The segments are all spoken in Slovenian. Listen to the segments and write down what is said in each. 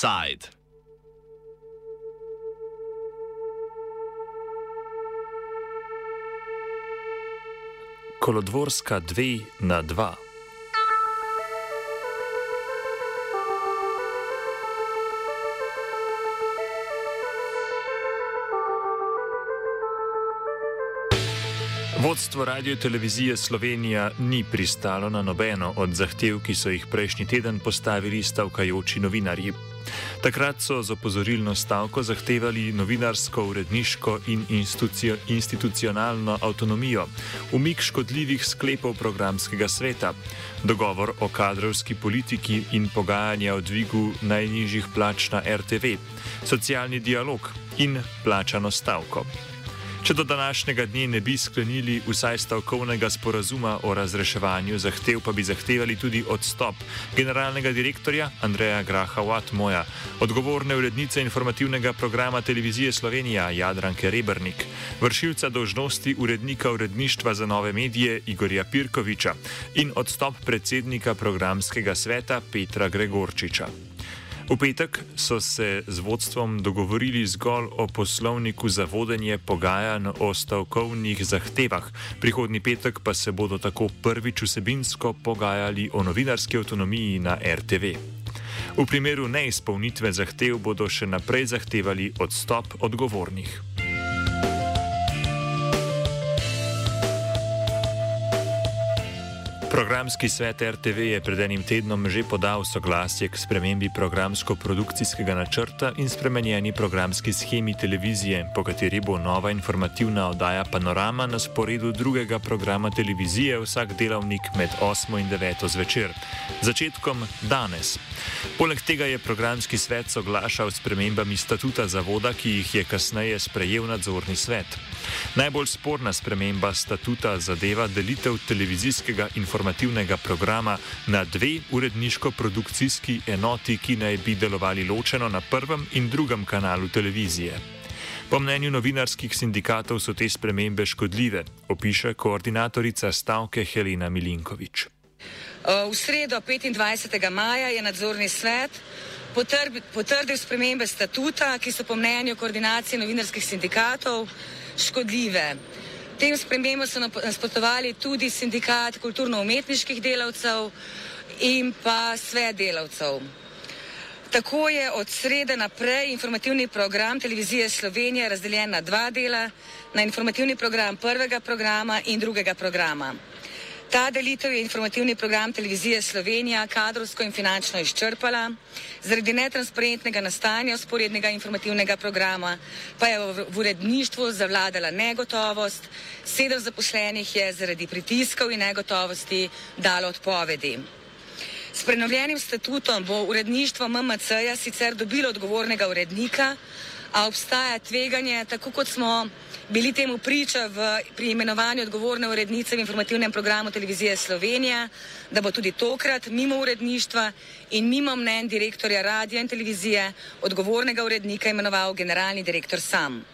Offside. Kolodvorska 2 na 2. Vodstvo radio televizije Slovenija ni pristalo na nobeno od zahtev, ki so jih prejšnji teden postavili stavkajoči novinarji. Takrat so z opozorilno stavko zahtevali novinarsko, uredniško in institucionalno avtonomijo, umik škodljivih sklepov programskega sveta, dogovor o kadrovski politiki in pogajanja o dvigu najnižjih plač na RTV, socialni dialog in plačano stavko. Če do današnjega dne ne bi sklenili vsaj stavkovnega sporazuma o razreševanju zahtev, pa bi zahtevali tudi odstop generalnega direktorja Andreja Graha Watmoja, odgovorne urednice informativnega programa televizije Slovenija Jadranke Rebrnik, vršilca dožnosti urednika uredništva za nove medije Igorja Pirkoviča in odstop predsednika programskega sveta Petra Gregorčiča. V petek so se z vodstvom dogovorili zgolj o poslovniku za vodenje pogajanj o stavkovnih zahtevah, prihodnji petek pa se bodo tako prvič vsebinsko pogajali o novinarski avtonomiji na RTV. V primeru neizpolnitve zahtev bodo še naprej zahtevali odstop odgovornih. Programski svet RTV je pred enim tednom že podal soglasje k spremembi programsko-produkcijskega načrta in spremenjeni programski schemi televizije, po kateri bo nova informativna oddaja Panorama na sporedu drugega programa televizije vsak delavnik med 8 in 9 zvečer, začetkom danes. Poleg tega je programski svet soglašal s premembami statuta zavoda, ki jih je kasneje sprejel nadzorni svet. Najbolj sporna sprememba statuta zadeva delitev televizijskega informativnega programa na dve uredniško-produkcijski enoti, ki naj bi delovali ločeno na prvem in drugem kanalu televizije. Po mnenju novinarskih sindikatov so te spremembe škodljive, opiše koordinatorica stavke Helena Milinkovič. V sredo 25. maja je nadzorni svet potrdil spremembe statuta, ki so po mnenju koordinacije novinarskih sindikatov škodljive. Tem spremembam so nasprotovali tudi sindikat kulturno-umetniških delavcev in pa svet delavcev. Tako je od srede naprej informativni program televizije Slovenije razdeljen na dva dela, na informativni program prvega programa in drugega programa. Ta delitev je informativni program televizije Slovenija kadrovsko in finančno izčrpala, zaradi netransparentnega nastajanja sporednega informativnega programa pa je v uredništvu zavladala negotovost, sedem zaposlenih je zaradi pritiskov in negotovosti dalo odpovedi. S prenovljenim statutom bo uredništvo MMC-ja sicer dobilo odgovornega urednika, obstaja tveganje, tako kot smo bili temu priča v, pri imenovanju odgovorne urednice v informativnem programu televizije Slovenija, da bo tudi tokrat mimo uredništva in mimo mnen direktorja radija in televizije odgovornega urednika imenoval generalni direktor sam.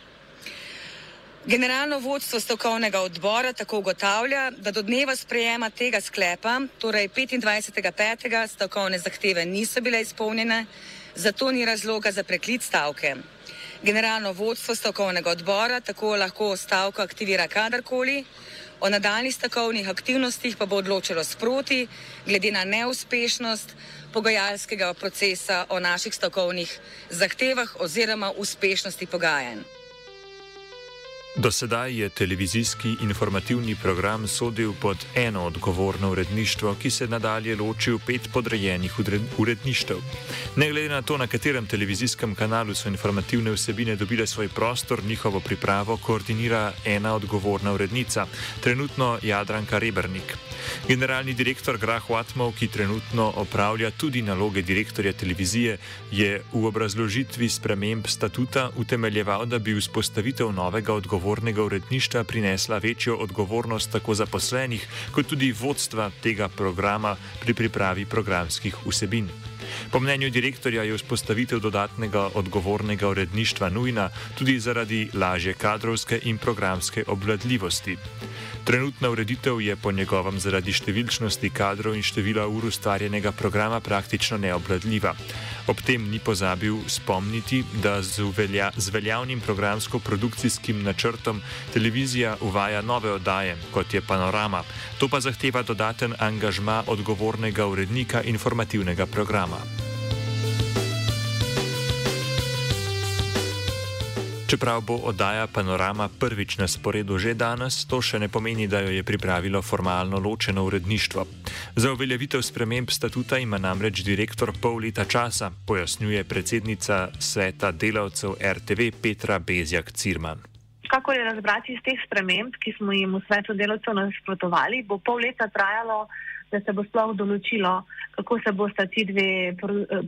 Generalno vodstvo stavkovnega odbora tako ugotavlja, da do dneva sprejema tega sklepa, torej 25.5. stavkovne zahteve niso bile izpolnjene, zato ni razloga za preklic stavke. Generalno vodstvo stavkovnega odbora tako lahko stavko aktivira kadarkoli, o nadaljnih stavkovnih aktivnostih pa bo odločilo sproti, glede na neuspešnost pogajalskega procesa o naših stavkovnih zahtevah oziroma uspešnosti pogajanj. Do sedaj je televizijski informativni program sodil pod eno odgovorno uredništvo, ki se nadalje loči v pet podrejenih uredništev. Ne glede na to, na katerem televizijskem kanalu so informativne vsebine dobile svoj prostor, njihovo pripravo koordinira ena odgovorna urednica, trenutno Jadranka Rebrnik. Generalni direktor Grah Watmov, ki trenutno opravlja tudi naloge direktorja televizije, je v obrazložitvi sprememb statuta utemeljeval, da bi vzpostavitev novega odgovornega uredništva prinesla večjo odgovornost tako zaposlenih, kot tudi vodstva tega programa pri pripravi programskih vsebin. Po mnenju direktorja je vzpostavitev dodatnega odgovornega uredništva nujna tudi zaradi lažje kadrovske in programske obvladljivosti. Trenutna ureditev je po njegovem zaradi številčnosti kadrov in števila ur ustvarjenega programa praktično neobladljiva. Ob tem ni pozabil spomniti, da z, uvelja, z veljavnim programsko-produkcijskim načrtom televizija uvaja nove oddaje, kot je Panorama. To pa zahteva dodaten angažma odgovornega urednika informativnega programa. Čeprav bo oddaja Panorama prvič na sporedu že danes, to še ne pomeni, da jo je pripravilo formalno ločeno uredništvo. Za uveljavitev sprememb statuta ima namreč direktor pol leta časa, pojasnjuje predsednica sveta delavcev RTV Petra Bezjak Cirman. Kako je razbrati iz teh sprememb, ki smo jim v svetu delavcev nasprotovali, bo pol leta trajalo da se bo sploh določilo, kako se bosta ti dve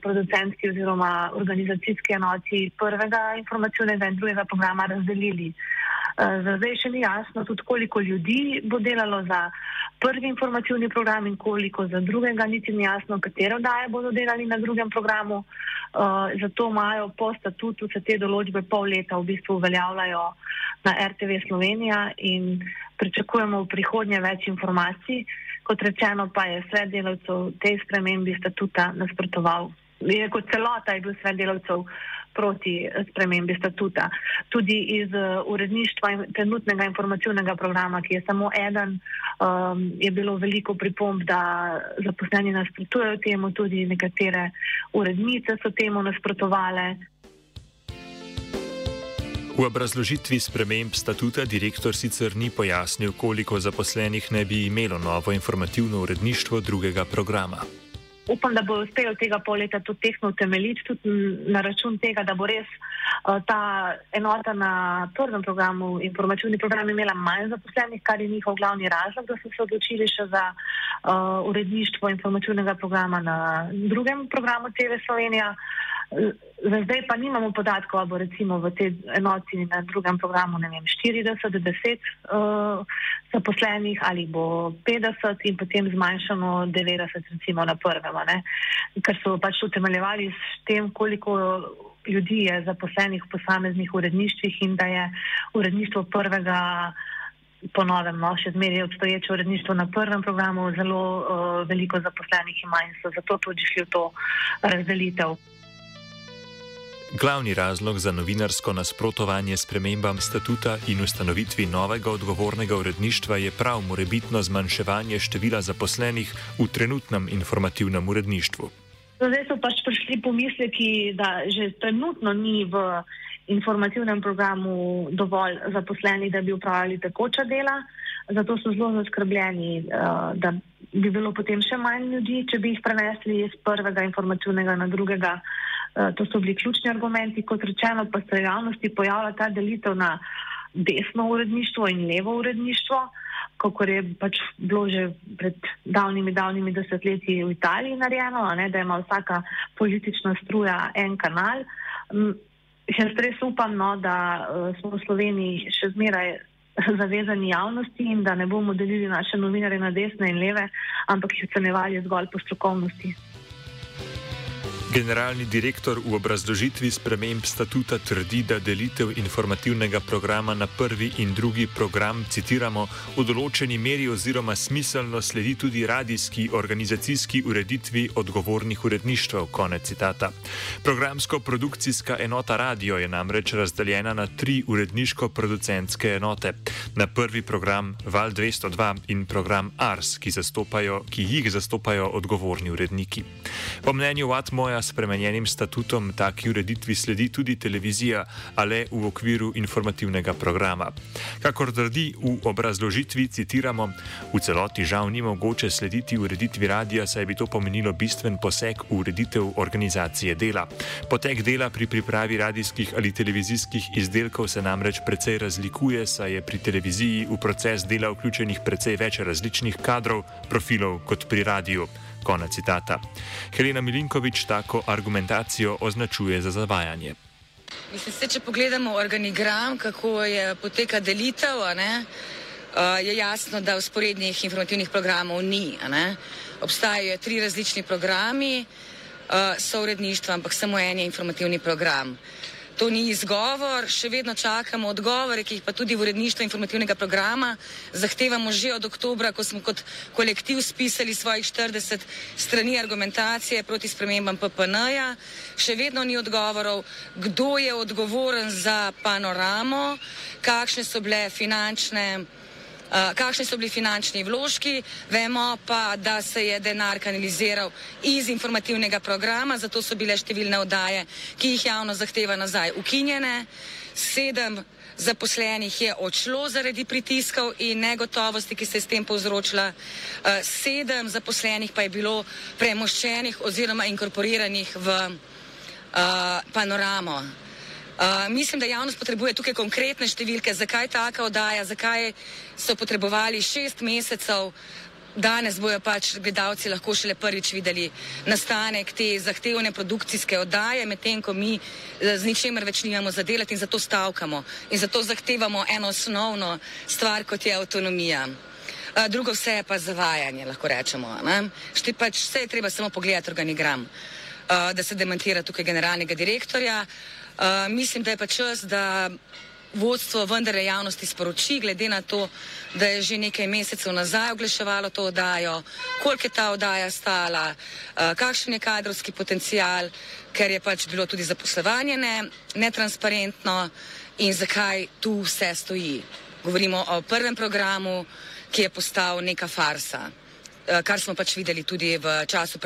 producentski oziroma organizacijski enoti prvega informacijnega in drugega programa razdelili. Eh, za zdaj še ni jasno tudi, koliko ljudi bo delalo za prvi informacijni program in koliko za drugega, niti ni jasno, katero daje bodo delali na drugem programu. Uh, zato imajo po statutu se te določbe pol leta v bistvu uveljavljajo na RTV Slovenija in pričakujemo v prihodnje več informacij. Kot rečeno, pa je svet delavcev tej spremembi statuta nasprotoval. Je kot celota je bil svet delavcev proti spremembi statuta. Tudi iz uh, uredništva in trenutnega informacijnega programa, ki je samo eden, um, je bilo veliko pripomb, da zaposleni nasprotujejo temu, tudi nekatere urednice so temu nasprotovale. V obrazložitvi sprememb statuta direktor sicer ni pojasnil, koliko zaposlenih ne bi imelo novo informativno uredništvo drugega programa. Upam, da bo uspelo tega pol leta tudi tehno utemeljiti, tudi na račun tega, da bo res uh, ta enota na prvem programu, informativni program, imela manj zaposlenih, kar je njihov glavni razlog, da so se odločili še za uh, uredništvo informativnega programa na drugem programu TV Slovenija. Za zdaj pa nimamo podatkov, ali bo recimo v tej enoti na drugem programu vem, 40, 10 uh, zaposlenih ali bo 50 in potem zmanjšano 90 recimo na prvem, ne? ker so pač utemeljevali s tem, koliko ljudi je zaposlenih v posameznih uredništvih in da je uredništvo prvega. Ponovem, no, še zmeraj je obstoječe uredništvo na prvem programu, zelo uh, veliko zaposlenih ima in so zato tudi šli v to razdelitev. Glavni razlog za novinarsko nasprotovanje spremembam statuta in ustanovitvi novega odgovornega uredništva je prav morebitno zmanjševanje števila zaposlenih v trenutnem informativnem uredništvu. Zdaj so pač prišli pomisleki, da že trenutno ni v informativnem programu dovolj zaposlenih, da bi upravljali tekoča dela. Zato so zelo zaskrbljeni, eh, da bi bilo potem še manj ljudi, če bi jih prenesli iz prvega informativnega na drugega. Eh, to so bili ključni argumenti, kot rečeno, pa se v javnosti pojavlja ta delitev na desno uredništvo in levo uredništvo, kako je pač bilo že pred davnimi, davnimi desetletji v Italiji narejeno, ne, da ima vsaka politična struja en kanal. Mm, jaz res upam, no, da uh, smo v Sloveniji še zmeraj zavezani javnosti in da ne bomo delili naše novinare na desne in leve, ampak jih ocenjevali zgolj po strokovnosti. Generalni direktor v obrazložitvi sprememb statuta trdi, da delitev informativnega programa na prvi in drugi program, citiramo, v določeni meri oziroma smiselno sledi tudi radijski organizacijski ureditvi odgovornih uredništv. Konec citata. Programsko-produkcijska enota radio je namreč razdeljena na tri uredniško-producentske enote. Na prvi program Val 202 in program Ars, ki, ki jih zastopajo odgovorni uredniki. Po mnenju Watmoja s spremenjenim statutom taki ureditvi sledi tudi televizija, a le v okviru informativnega programa. Kakor trdi v obrazložitvi, citiramo: V celoti žal ni mogoče slediti ureditvi radia, saj bi to pomenilo bistven poseg v ureditev organizacije dela. Potek dela pri pripravi radijskih ali televizijskih izdelkov se namreč precej razlikuje, saj je pri televiziji v proces dela vključenih precej več različnih kadrov, profilov kot pri radiju. Konec citata. Helena Milinkovič tako argumentacijo označuje za zavajanje. Mislim, se, če pogledamo organigram, kako je poteka delitev, ne, je jasno, da usporednih informativnih programov ni. Obstajajo tri različni programi, so uredništva, ampak samo en je informativni program. To ni izgovor, še vedno čakamo odgovore, ki jih pa tudi v uredništvu informativnega programa zahtevamo že od oktobra, ko smo kot kolektiv spisali svojih 40 strani argumentacije proti spremembam PPN-ja. Še vedno ni odgovorov, kdo je odgovoren za panoramo, kakšne so bile finančne. Uh, kakšni so bili finančni vložki, vemo pa, da se je denar kanaliziral iz informativnega programa, zato so bile številne oddaje, ki jih javno zahteva nazaj, ukinjene. Sedem zaposlenih je odšlo zaradi pritiskov in negotovosti, ki se je s tem povzročila. Uh, sedem zaposlenih pa je bilo premoščenih oziroma inkorporiranih v uh, panoramo. Uh, mislim, da javnost potrebuje tukaj konkretne številke, zakaj taka oddaja, zakaj so potrebovali šest mesecev. Danes bojo pač gledalci lahko šele prvič videli nastanek te zahtevne produkcijske oddaje, medtem ko mi eh, z ničemer več nimamo zadelati in zato stavkamo in zato zahtevamo eno osnovno stvar, kot je avtonomija. Uh, drugo vse je pa zavajanje, lahko rečemo. Šti pač vse je treba samo pogledati organigram, uh, da se demantira tukaj generalnega direktorja. Uh, Uh, mislim, da je pa čas, da vodstvo vendarle javnosti sporoči, glede na to, da je že nekaj mesecev nazaj oglaševalo to oddajo, koliko je ta oddaja stala, uh, kakšen je kadrovski potencial, ker je pač bilo tudi zaposlovanje ne, netransparentno in zakaj tu vse stoji. Govorimo o prvem programu, ki je postal neka farsa. Eh, kar smo pač videli tudi v času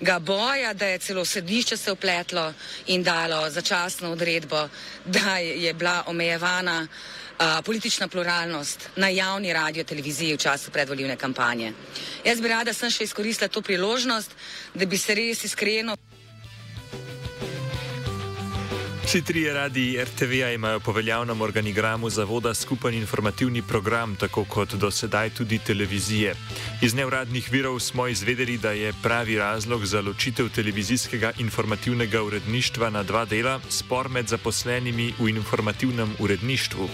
predvoljivnega boja, da je celo središče se upletlo in dalo začasno odredbo, da je bila omejevana uh, politična pluralnost na javni radio televiziji v času predvoljivne kampanje. Jaz bi rada sem še izkoristila to priložnost, da bi se res iskreno. Vsi trije radi RTV-ja imajo po veljavnem organigramu zavoda skupen informativni program, tako kot do sedaj tudi televizije. Iz neuradnih virov smo izvedeli, da je pravi razlog za ločitev televizijskega informativnega uredništva na dva dela spor med zaposlenimi v informativnem uredništvu.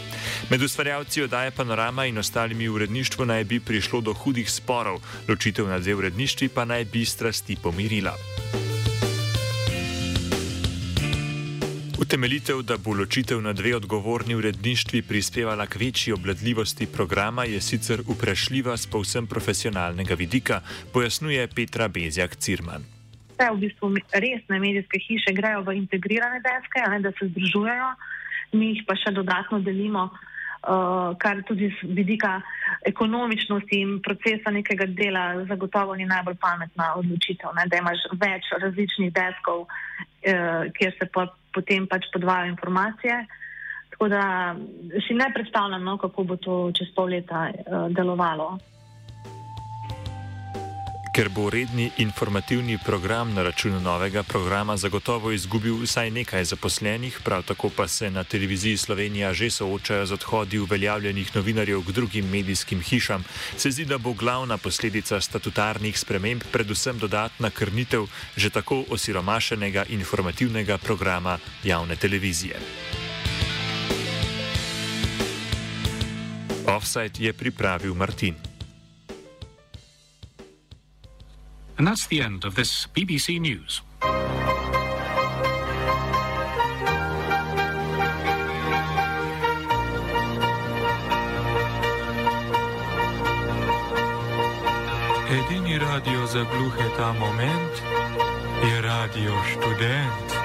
Med ustvarjalci oddaje Panorama in ostalimi v uredništvu naj bi prišlo do hudih sporov, ločitev na dve uredništvi pa naj bi strasti pomirila. Utemeljitev, da bo ločitev na dve odgovorni uredništvi prispevala k večji obladljivosti programa, je sicer vprašljiva z povsem profesionalnega vidika, pojasnjuje Petra Bezjak Cirman. Vse v bistvu resne medijske hiše grejo v integrirane deske, ne, da se združujejo, mi jih pa še dodatno delimo, uh, kar tudi z vidika ekonomičnosti in procesa nekega dela zagotovo ni najbolj pametna odločitev, ne, da imaš več različnih deskov, uh, kjer se pa potem pač podvajajo informacije. Tako da si ne predstavljam, no, kako bo to čez pol leta uh, delovalo. Ker bo redni informativni program na račun novega programa zagotovo izgubil vsaj nekaj zaposlenih, prav tako pa se na televiziji Slovenija že soočajo z odhodi uveljavljenih novinarjev k drugim medijskim hišam, se zdi, da bo glavna posledica statutarnih sprememb predvsem dodatna krnitev že tako osiromašenega informativnega programa javne televizije. Offside je pripravil Martin. And that's the end of this BBC News. Edini radio za gluhe ta moment je radio študent.